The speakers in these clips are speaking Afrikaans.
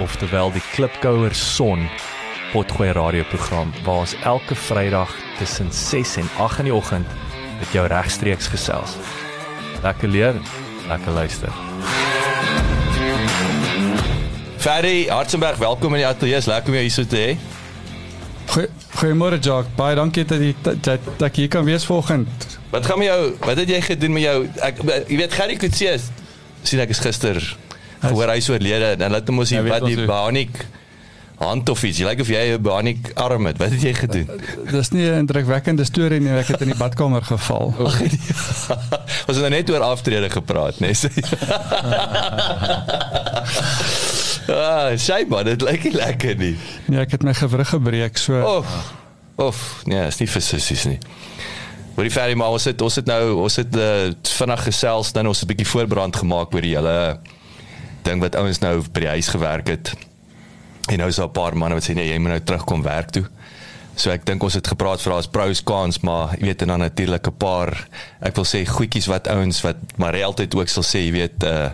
oftewel die Klipkouer Son Potgooi radioprogram waar ons elke Vrydag tussen 6 en 8 in die oggend met jou regstreeks gesels. Lekker leer, lekker luister. Ferry Hartzenberg, welkom in die ateljee. Lekker om jou hier so te hê. Goeiemôre Jacques. Baie dankie dat jy dat, dat ek hier kan wees vanoggend. Wat gaan met jou? Wat het jy gedoen met jou ek jy weet Gary Kutsie sien ek is gister gehoor hy is oorlede en laat hom ons hier wat die Banik hand of iets. Jy lyk of jy 'n Banik arm het. Wat het jy gedoen? Dis nie 'n indrukwekkende storie nie. Ek het in die badkamer geval. Ag nee. Ons het nou net oor aftrede gepraat, nee. Ah, sy maar dit lyk nie lekker nie. Nee, ek het my gewrig gebreek so. Of. Of, nee, is nie vir sissies nie. Wat die ferry maar ons het ons het nou ons het uh, vinnig gesels dan ons het 'n bietjie voorbrand gemaak oor die hele ding wat ouens nou by die huis gewerk het. En nou is daar 'n paar manne wat sê nee, jy moet nou terugkom werk toe. So ek dink ons het gepraat vir daar's pros cons, maar jy weet en dan natuurlik 'n paar ek wil sê goedjies wat ouens wat maar altyd ook sal sê, jy weet uh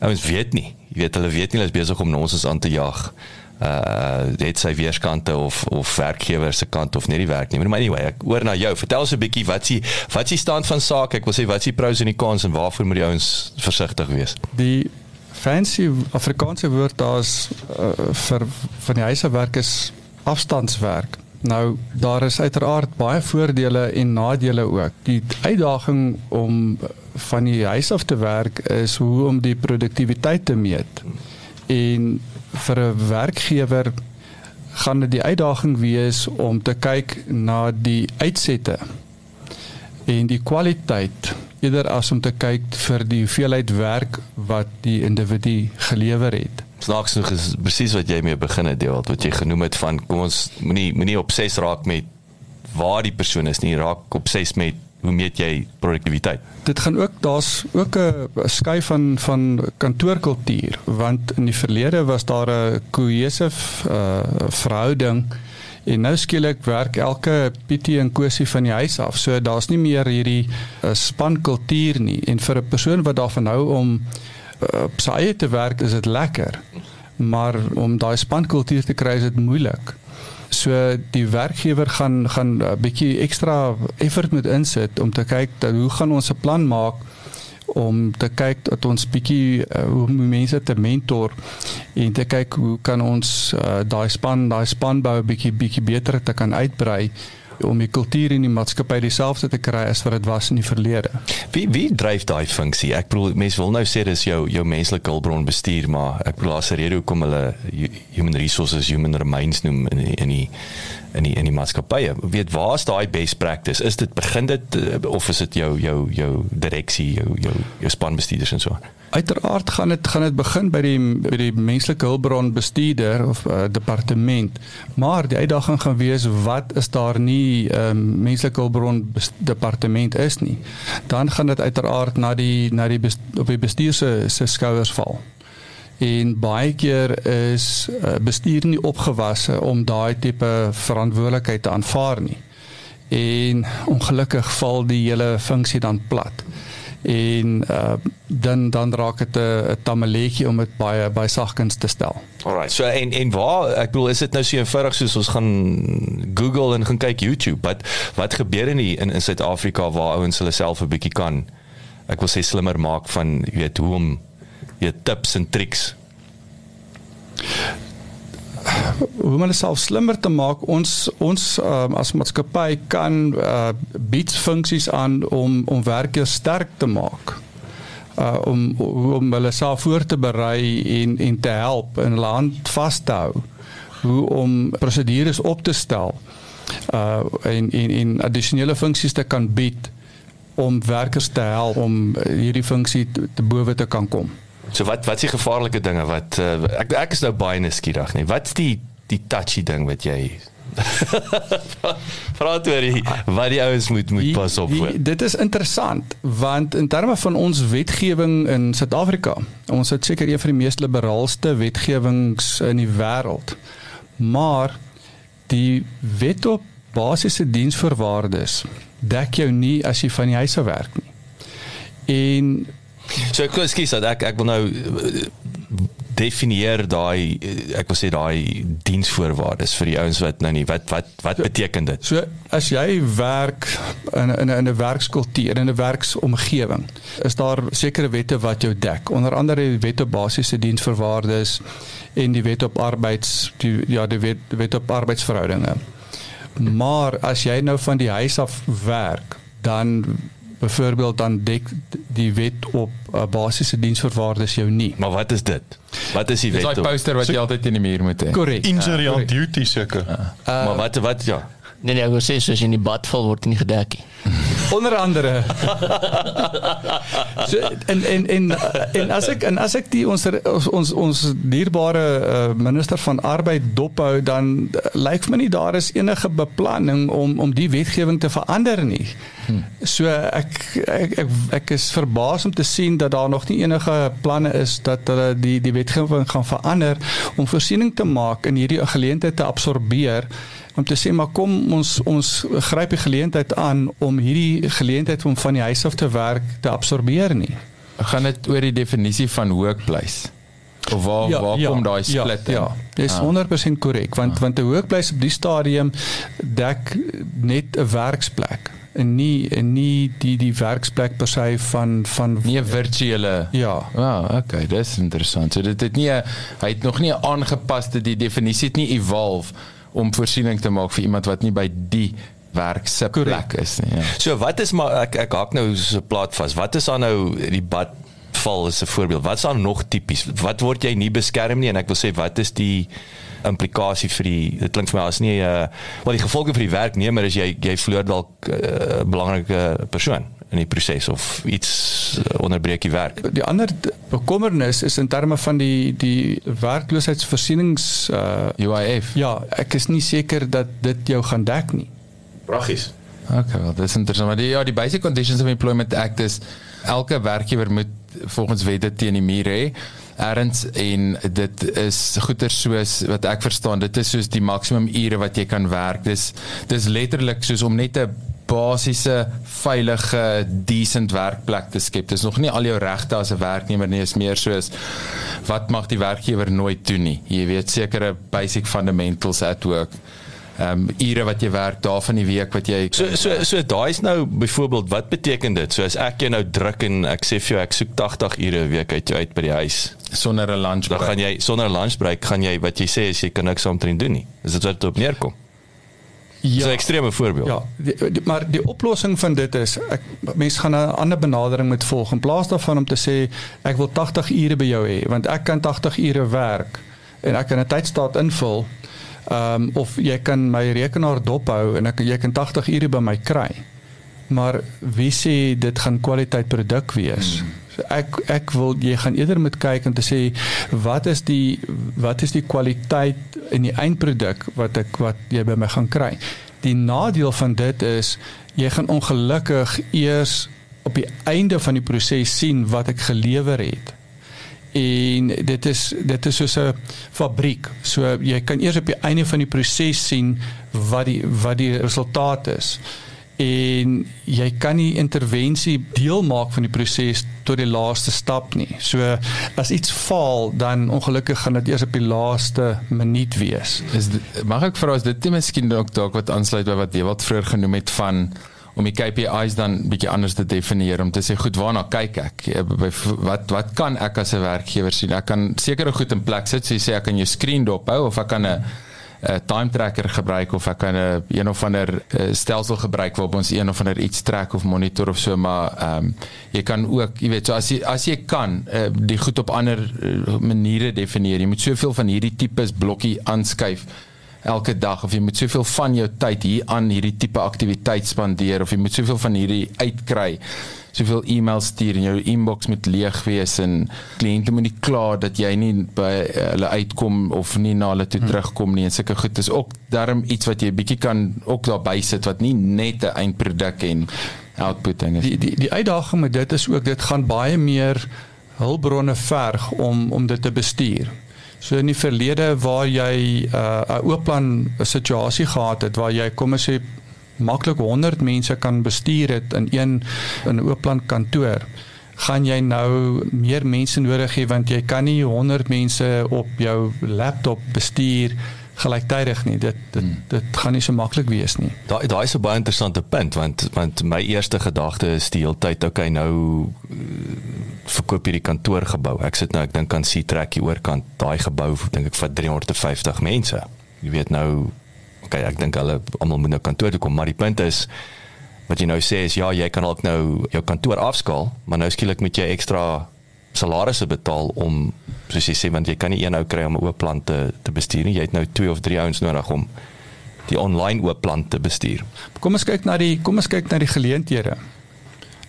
ouens weet nie. Jy weet hulle weet nie hulle is besig om ons aan te jag uh dit sy weerskante of of werkgewer se kant of net die werknemer maar anyway ek hoor na jou. Vertel ons 'n bietjie wat s'ie wat s'ie stand van sake ek wil sê wat s'ie pros en die cons en waarvoor moet die ouens versigtig wees? Die fancy Afrikaanse woord daar's uh, vir van die huiswerk is afstandswerk nou daar is uiteraard baie voordele en nadele ook die uitdaging om van die huis af te werk is hoe om die produktiwiteit te meet. En vir 'n werkgewer gaan dit die uitdaging wees om te kyk na die uitsette en die kwaliteit eerder as om te kyk vir die hoeveelheid werk wat die individu gelewer het. Snaaks nog is presies wat jy mee begin het, Dewald, wat jy genoem het van kom ons moenie moenie obses raak met waar die persoon is nie, raak obses met hoe meet jy produktiwiteit? Dit gaan ook daar's ook 'n skuif van van kantoorkultuur want in die verlede was daar 'n cohesive uh, verhouding en nou skielik werk elke Pietie en Kosie van die huis af. So daar's nie meer hierdie uh, spankultuur nie en vir 'n persoon wat daarvan hou om uh, op sy eie te werk is dit lekker. Maar om daai spankultuur te kry is dit moeilik. So die werkgewer gaan gaan 'n bietjie ekstra effort moet insit om te kyk dat hoe gaan ons 'n plan maak om te kyk dat ons bietjie uh, hoe mense te mentor en te kyk hoe kan ons uh, daai span daai spanbou bietjie bietjie beter te kan uitbrei om die kultuur in die maatskappy dieselfde te kry as wat dit was in die verlede. Wie wie dryf daai funksie? Ek bedoel mense wil nou sê dis jou jou menslike hulpbron bestuur, maar ek bedoel as 'n rede hoekom hulle human resources, human remains noem in die, in die in die in die maatskappye. Weet waar is daai best practice? Is dit begin dit eh, of is dit jou jou jou direksie, jou jou jou spanbestuurders en so aan? Uiteraard gaan dit gaan dit begin by die by die menslike hulpbron bestuurder of uh, departement. Maar die uitdaging gaan wees wat is daar nie um, menslike hulpbron departement is nie. Dan gaan dit uiteraard na die na die op die bestuur se se skouers val. En baie keer is uh, bestuur nie opgewasse om daai tipe verantwoordelikheid te aanvaar nie. En ongelukkig val die hele funksie dan plat en uh, dan dan raak dit 'n tamaletjie om dit baie baie sagkens te stel. Alright. So en en waar ek bedoel is dit nou so eenvoudig soos ons gaan Google en gaan kyk YouTube. Wat wat gebeur in die, in in Suid-Afrika waar ouens hulle self 'n bietjie kan ek wil sê slimmer maak van jy weet hoe om jy tips en triks hoe om hulle self slimmer te maak. Ons ons um, as maatskappy kan uh, bied funksies aan om om werkers sterk te maak. Uh, om om hulle self voor te berei en en te help en hulle hand vas te hou. Hoe om prosedures op te stel. Uh en en en addisionele funksies te kan bied om werkers te help om hierdie funksie te, te bowe te kan kom. So wat wat is die gevaarlike dinge wat uh, ek ek is nou baie nuuskierig nie. Wat's die die touchy ding wat jy Vra toe die wat die ouens moet moet pas op voor. Dit is interessant want in terme van ons wetgewing in Suid-Afrika, ons het seker een van die mees liberaalste wetgewings in die wêreld. Maar die wet op basiese diensvoorwaardes dek jou nie as jy van die huis af werk nie. En So ek skus dat ek ek wil nou definieer daai ek wil sê daai diensvoorwaardes vir die ouens wat nou nie wat wat wat beteken dit? So as jy werk in in 'n 'n werkskultuur in 'n werksomgewing, is daar sekere wette wat jou dek. Onder andere die wet op basiese diensvoorwaardes en die wet op arbeids die ja die wet, wet op arbeidsverhoudinge. Maar as jy nou van die huis af werk, dan byvoorbeeld dan dek die wet op uh, basiese diensvoorwaardes jou nie. Maar wat is dit? Wat is die wet? Dis daai poster wat so, jy altyd in die muur moet hê. Korrek. Injury on duty seker. Uh, maar wat wat ja. Nee nee, ek wil sê soos in die bad val word nie gedek nie. Onder andere. so en en en en as ek en as ek die ons ons ons dierbare uh, minister van arbeid dophou dan uh, lyk vir my nie daar is enige beplanning om om die wetgewing te verander nie. Hmm. So ek, ek ek ek is verbaas om te sien dat daar nog nie enige planne is dat hulle die die wetgewing gaan verander om voorsiening te maak in hierdie geleentheid te absorbeer om te sê maar kom ons ons gryp die geleentheid aan om hierdie geleentheid om van die huis af te werk te absorbeer nie. Gaan dit oor die definisie van workplace? Of waar ja, waar ja, kom daai ja, split ja, in? Ja, dis ah. 100% korrek want ah. want 'n workplace op die stadium dek net 'n werksplek en nie en nie die die werksplek per se van van nie virtuele ja. Ah, okay, dis interessant. So dit het nie hy het nog nie aangepaste die definisie het nie evolve om voorsiening te maak vir iemand wat nie by die werk se plek is nie. Ja. So wat is maar ek ek hak nou so 'n plaat vas. Wat is dan nou die bad val is 'n voorbeeld. Wat is dan nog tipies? Wat word jy nie beskerm nie en ek wil sê wat is die implikasie vir die dit klink vir my as nie 'n uh, wel die gevolge vir die werknemer is jy jy verloor dalk 'n uh, belangrike persoon in die proses of iets uh, onderbreek die werk. Die ander bekommernis is in terme van die die werkloosheidsvoorsienings uh UIF. Ja, ek is nie seker dat dit jou gaan dek nie. Praggies. Okay, wel dis interessant. Maar die ja, die Basic Conditions of Employment Act is elke werkgewer moet volgens wette teen die muur hê erns en dit is goeder soos wat ek verstaan dit is soos die maksimum ure wat jy kan werk dis dis letterlik soos om net 'n basiese veilige decent werkplek te skep. Dis nog nie al jou regte as 'n werknemer nie, is meer soos wat mag die werkgewer nooit doen nie. Jy weet sekere basic fundamentals at work. Ehm um, ure wat jy werk, dae van die week wat jy So so so daai is nou byvoorbeeld wat beteken dit? So as ek jou nou druk en ek sê vir jou ek soek 80 ure 'n week uit jou uit by die huis sonder 'n lunch break. Dan gaan jy sonder 'n lunch break gaan jy wat jy sê is jy kan niks omtrent doen nie. Is dit wat dit op neerkom? Ja. So 'n ekstreme voorbeeld. Ja, die, die, maar die oplossing van dit is ek mense gaan 'n ander benadering moet volg in plaas daarvan om te sê ek wil 80 ure by jou hê want ek kan 80 ure werk en ek kan 'n tydstaat invul. Ehm um, of jy kan my rekenaar dophou en ek jy kan 80 ure by my kry. Maar wie sê dit gaan kwaliteit produk wees? Hmm. So ek ek wil jy gaan eerder moet kyk om te sê wat is die wat is die kwaliteit in die eindproduk wat ek wat jy by my gaan kry. Die nadeel van dit is jy gaan ongelukkig eers op die einde van die proses sien wat ek gelewer het. En dit is dit is soos 'n fabriek. So jy kan eers op die einde van die proses sien wat die wat die resultaat is en jy kan nie intervensie deel maak van die proses tot die laaste stap nie. So as iets faal, dan ongelukkig gaan dit eers op die laaste minuut wees. Is dit, mag ek vra as dit net miskien ook dalk wat aansluit by wat jy wat vroeër genoem het van om die KPIs dan bietjie anders te definieer om te sê goed waarna kyk ek? Wat wat kan ek as 'n werkgewer sien? Ek kan sekere goed in plek sit so jy sê ek kan jou skerm dophou of ek kan 'n 'n time tracker gebruik of ek kan 'n een, of ander uh, stelsel gebruik waarop ons een of ander iets trek of monitor of so maar ehm um, jy kan ook jy weet so as jy as jy kan uh, die goed op ander uh, maniere definieer. Jy moet soveel van hierdie tipes blokkie aanskuif elke dag of jy moet soveel van jou tyd hier aan hierdie tipe aktiwiteit spandeer of jy moet soveel van hierdie uitkry soveel e-mails stuur en jou inbox moet leeg wees en kliënte moet nie kla dat jy nie by uh, hulle uitkom of nie na hulle toe hmm. terugkom nie en sulke goed is ook darm iets wat jy bietjie kan ook daarby sit wat nie net 'n eindproduk en output is. Die die die uitdaging met dit is ook dit gaan baie meer hulpbronne verg om om dit te bestuur. So in die verlede waar jy 'n uh, oopplan situasie gehad het waar jy kom ons sê maklik 100 mense kan bestuur het in een in 'n oopplan kantoor gaan jy nou meer mense nodig hê want jy kan nie 100 mense op jou laptop bestuur gelyktydig nie. Dit dit hmm. dit gaan nie so maklik wees nie. Daai daai is 'n baie interessante punt want want my eerste gedagte is die hele tyd okay nou uh, verkoop hierdie kantoorgebou. Ek sit nou ek dink aan Seatrack hier oorkant daai gebou dink ek vir 350 mense. Jy weet nou okay, ek dink hulle almal moet nou kantoor toe kom, maar die punt is wat jy nou sê is ja, jy kan dalk nou jou kantoor afskaal, maar nou skielik moet jy ekstra salarisse betaal om soos jy sê want jy kan nie een ou kry om 'n oop plan te te bestuur nie. Jy het nou 2 of 3 ouens nodig om die online oop plan te bestuur. Kom ons kyk na die kom ons kyk na die geleenthede.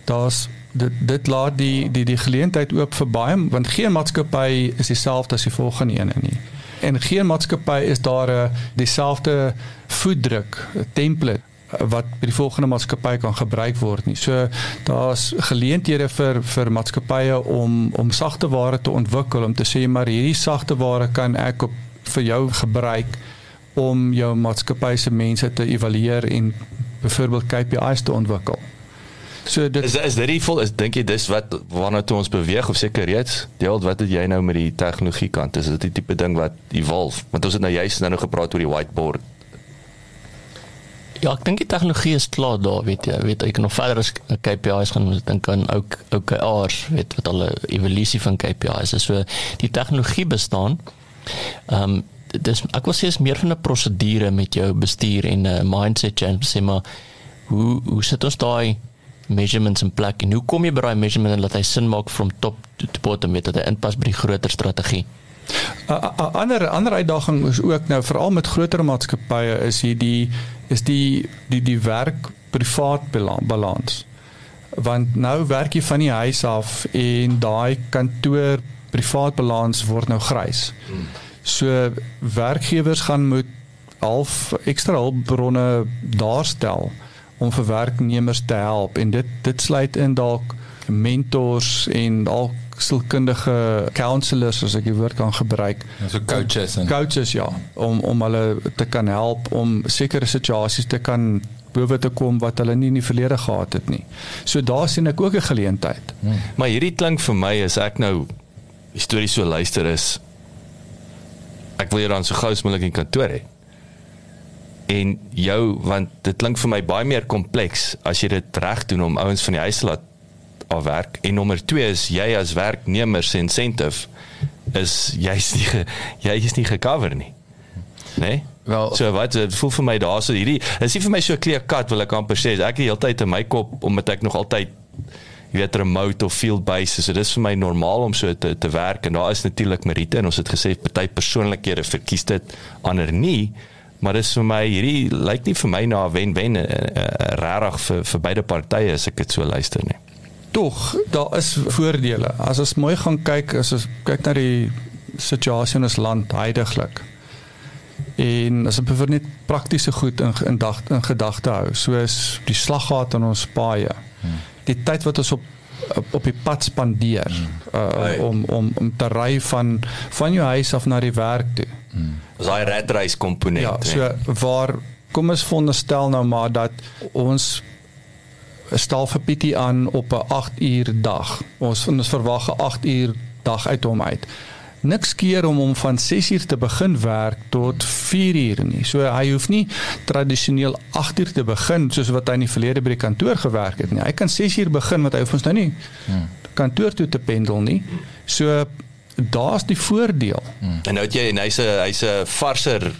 Daar's dit dit laat die die die geleentheid oop vir baie want geen maatskappy is dieselfde as die volgende een nie en geen maatskappy is daar 'n uh, dieselfde voetdruk template wat by die volgende maatskappy kan gebruik word nie. So daar's geleenthede vir vir maatskappye om om sagte ware te ontwikkel om te sê maar hierdie sagte ware kan ek op vir jou gebruik om jou maatskappy se mense te evalueer en byvoorbeeld KPI's te ontwikkel. So dit is is dit vol is dink jy dis wat waarna toe ons beweeg of seker reeds deel wat het jy nou met die tegnologie kant is dit die tipe ding wat evolve want ons het nou juist nou, nou gepraat oor die whiteboard Ja, ek dink die tegnologie is klaar daar, weet jy, weet ek nog verder as KPIs gaan ons dink aan ook OKRs, weet wat hulle evolusie van KPIs is. So die tegnologie bestaan. Ehm um, dis ek wil sê is meer van 'n prosedure met jou bestuur en 'n mindset change, sê maar hoe hoe sit ons daai measurements in plek en hoe kom jy by daai measurement en laat hy sin maak from top to bottom met dat hy inpas by die groter strategie? 'n ander ander uitdaging is ook nou veral met groter maatskappye is hier die is die die die werk privaat balans. Want nou werk jy van die huis af en daai kantoor privaat balans word nou grys. So werkgewers gaan moet half ekstra hulpbronne daarstel om vir werknemers te help en dit dit sluit in dalk mentors en dalk sielkundige counselors as ek die woord kan gebruik. So coaches en coaches ja, om om hulle te kan help om sekere situasies te kan bowe te kom wat hulle nie in die verlede gehad het nie. So daar sien ek ook 'n geleentheid. Hmm. Maar hierdie klink vir my as ek nou histories so luister is ek wil hier dan so gou as moontlik in kantoor hê en jou want dit klink vir my baie meer kompleks as jy dit reg doen om ouens van die huis laat afwerk en nommer 2 is jy as werknemer se incentive is jy's nie jy is nie gecover nie. Nee wel so wat dit voel vir my daar so hierdie is nie vir my so clear cut wil ek amper sê. Ek die hele tyd in my kop omdat ek nog altyd jy weet remote of field based so dit is vir my normaal om so te te werk. En daar is natuurlik meriete en ons het gesê party persoonlikhede verkies dit ander nie. Maar dis vir my hierdie lyk nie vir my na 'n wen-wen uh, uh, regtig vir vir beide partye as ek dit so luister nie. Tog, daar is voordele. As ons mooi gaan kyk, as ons kyk na die situasie in ons land heidaglik. En as ons vir net praktiese goed in in dag in gedagte hou, soos die slaggat in ons paaie. Die tyd wat ons op op, op die pad spandeer uh, om om om te ry van van jou huis af na die werk toe. Hmm. Daai redreis komponent. Ja, so waar kom ons veronderstel nou maar dat ons stel vir Pietie aan op 'n 8 uur dag. Ons ons verwag 'n 8 uur dag uit hom uit. Niks keer om hom van 6 uur te begin werk tot 4 uur nie. So hy hoef nie tradisioneel 8 uur te begin soos wat hy in die verlede by die kantoor gewerk het nie. Hy kan 6 uur begin want hy hoef ons nou nie hmm. kantoor toe te pendel nie. So daar's die voordeel. Hmm. En nou het jy en hy's 'n hy's 'n varser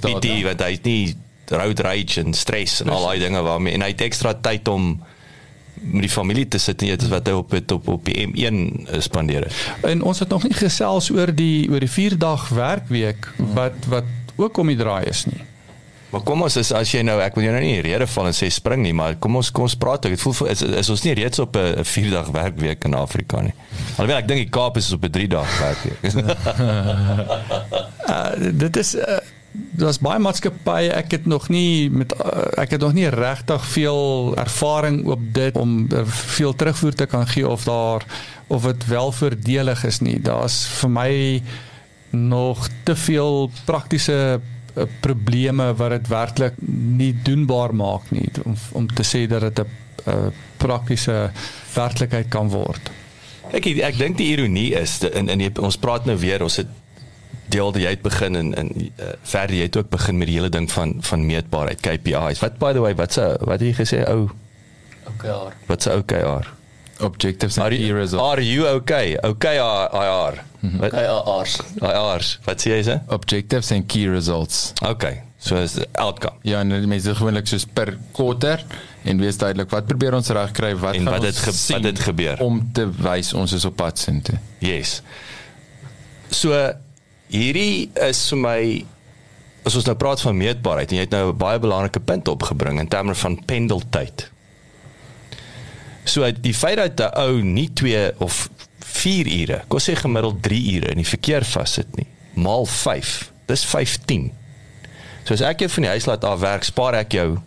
PT ja. wat hy's nie road rage en stres en al daai dinge waarmee en hy het ekstra tyd om met die familie te sit dit is wat hy op het, op op die M1 spandeer het. En ons het nog nie gesels oor die oor die 4 dag werkweek wat wat ook om die draai is nie. Maar kom ons is as jy nou ek wil jou nou nie rede val en sê spring nie, maar kom ons kom ons praat ek voel is, is ons nie reeds op 'n 4 dag werkweek in Afrika nie. Alhoewel ek dink die Kaap is op 'n 3 dag werkweek. uh, dit is uh, daar's baie maatskappye ek het nog nie met uh, ek het nog nie regtig veel ervaring op dit om er veel terugvoer te kan gee of daar of dit wel voordelig is nie. Daar's vir my nog te veel praktiese uh, probleme wat dit werklik nie doenbaar maak nie om om te sê dat dit 'n praktiese werklikheid kan word. Ek ek dink die ironie is in in ons praat nou weer ons het deel jy het begin en en uh, verder jy het ook begin met die hele ding van van meetbaarheid KPIs. Wat by the way wat se wat het jy gesê ou OKR. Wat se OKR? Objectives and key results. Are you okay? OKR. Wat IRs. IRs. Wat sê jy sê? Objectives and key results. Okay. So is outcome. Ja, en mense gewoonlik soos per kwartaal en wees duidelik wat probeer ons regkry wat en wat het wat het gebeur om te wys ons is op pad sin toe. Yes. So hierdie is vir my as ons nou praat van meetbaarheid en jy het nou 'n baie belangrike punt opgebring in terme van pendeltyd. So die feit dat 'n ou nie 2 of 4 ure, kom sê gemiddeld 3 ure in die verkeer vassit nie, maal 5, dis 15. So as ek jou van die huis laat af werk, spaar ek jou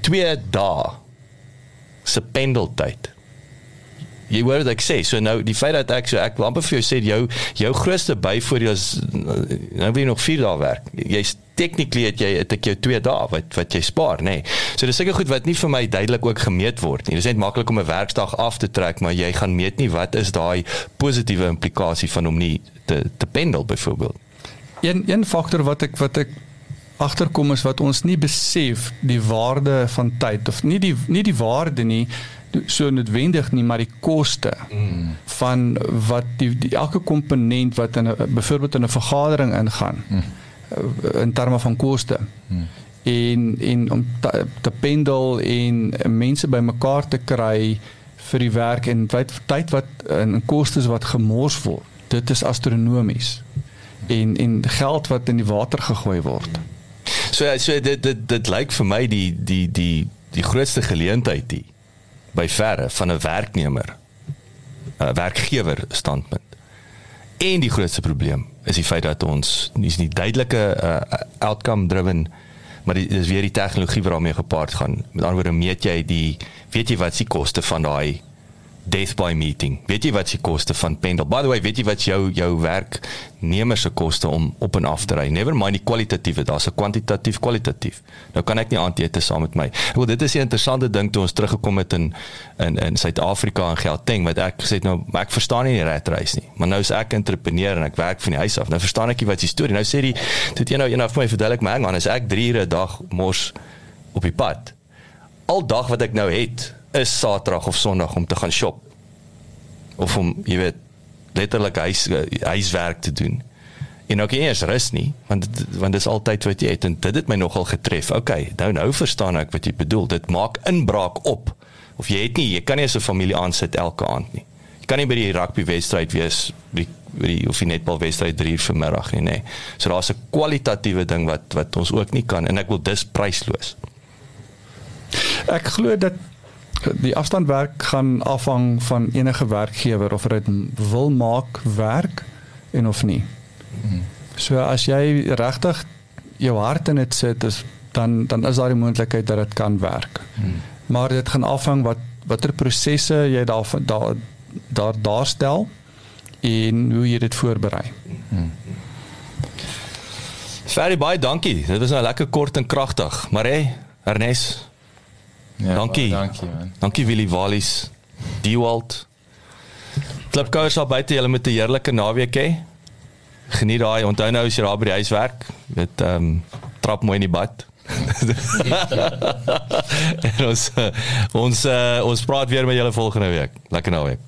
2 dae se pendeltyd. Jy hoor wat ek sê. So nou die feit dat ek so ek wil amper vir jou sê jou jou grootste byvoordeel is nou jy nog 4 dae werk. Jy's technically het jy het ek jou 2 dae wat wat jy spaar, nê. Nee. So dis seker goed wat nie vir my duidelik ook gemeet word nie. Dis net maklik om 'n werksdag af te trek, maar jy gaan meet nie wat is daai positiewe implikasie van om nie te te pendel byvoorbeeld. Een een faktor wat ek wat ek agterkom is wat ons nie besef die waarde van tyd of nie die nie die waarde nie so noodwendig nie maar die koste mm. van wat die, die elke komponent wat in 'n byvoorbeeld in 'n vergadering ingaan mm. in terme van koste mm. en en om te, te pendel en mense bymekaar te kry vir die werk en tyd tyd wat in kostes wat gemors word dit is astronomies en en geld wat in die water gegooi word mm. So so dit dit dit lyk vir my die die die die grootste geleentheid hier by verre van 'n werknemer 'n werkgewer standpunt. En die grootste probleem is die feit dat ons nie is nie duidelike uh, outcome driven maar dit is weer die tegnologie waarmee gepaard gaan. Met ander woorde meet jy die weet jy wat se koste van daai death by meeting. Weet jy wat se koste van pendel? By the way, weet jy wat jou jou werknemer se koste om op en af te ry? Never mind die kwalitatiewe, daar's 'n kwantitatief kwalitatief. Nou kan ek nie aandete saam met my. Wel dit is 'n interessante ding toe ons teruggekom het in in in Suid-Afrika en Gauteng wat ek gesê het nou ek verstaan nie die ratreis nie. Maar nou is ek entrepreneur en ek werk van die huis af. Nou verstaan ek wat die storie. Nou sê die dit een nou een af my verduidelik my hang aan, is ek 3 ure 'n dag mos op die pad. Al dag wat ek nou het is Saterdag of Sondag om te gaan shop. Of om, jy weet, letterlik huis huiswerk te doen. En ook eens rus nie, want want dis altyd wat jy het en dit het my nogal getref. Okay, nou nou verstaan ek wat jy bedoel. Dit maak inbraak op. Of jy het nie, jy kan nie 'n familie aansit elke aand nie. Jy kan nie by die rugby wedstryd wees by die of die netbal wedstryd 3 uur vanmiddag nie, nê. Nee. So daar's 'n kwalitatiewe ding wat wat ons ook nie kan en ek wil dis prysloos. Ek glo dat die afstandwerk gaan afhang van enige werkgewer of dit wil maak werk en of nie. So as jy regtig jou hart in dit sit is dan dan is daar die moontlikheid dat dit kan werk. Maar dit gaan afhang wat watter prosesse jy daar daar daar daarstel en hoe jy dit voorberei. Very baie dankie. Dit was nou lekker kort en kragtig. Maar hey, Ernest Ja, dankie. Dankie man. Dankie Willie Wallis. Dewald. Klipkouers daar buite, julle met 'n heerlike naweek hê. Geniet daai. Onthou nou as jy daar by die huis werk, dit ehm um, trap mooi in die bad. en ons uh, ons uh, ons praat weer met julle volgende week. Lekker naweek.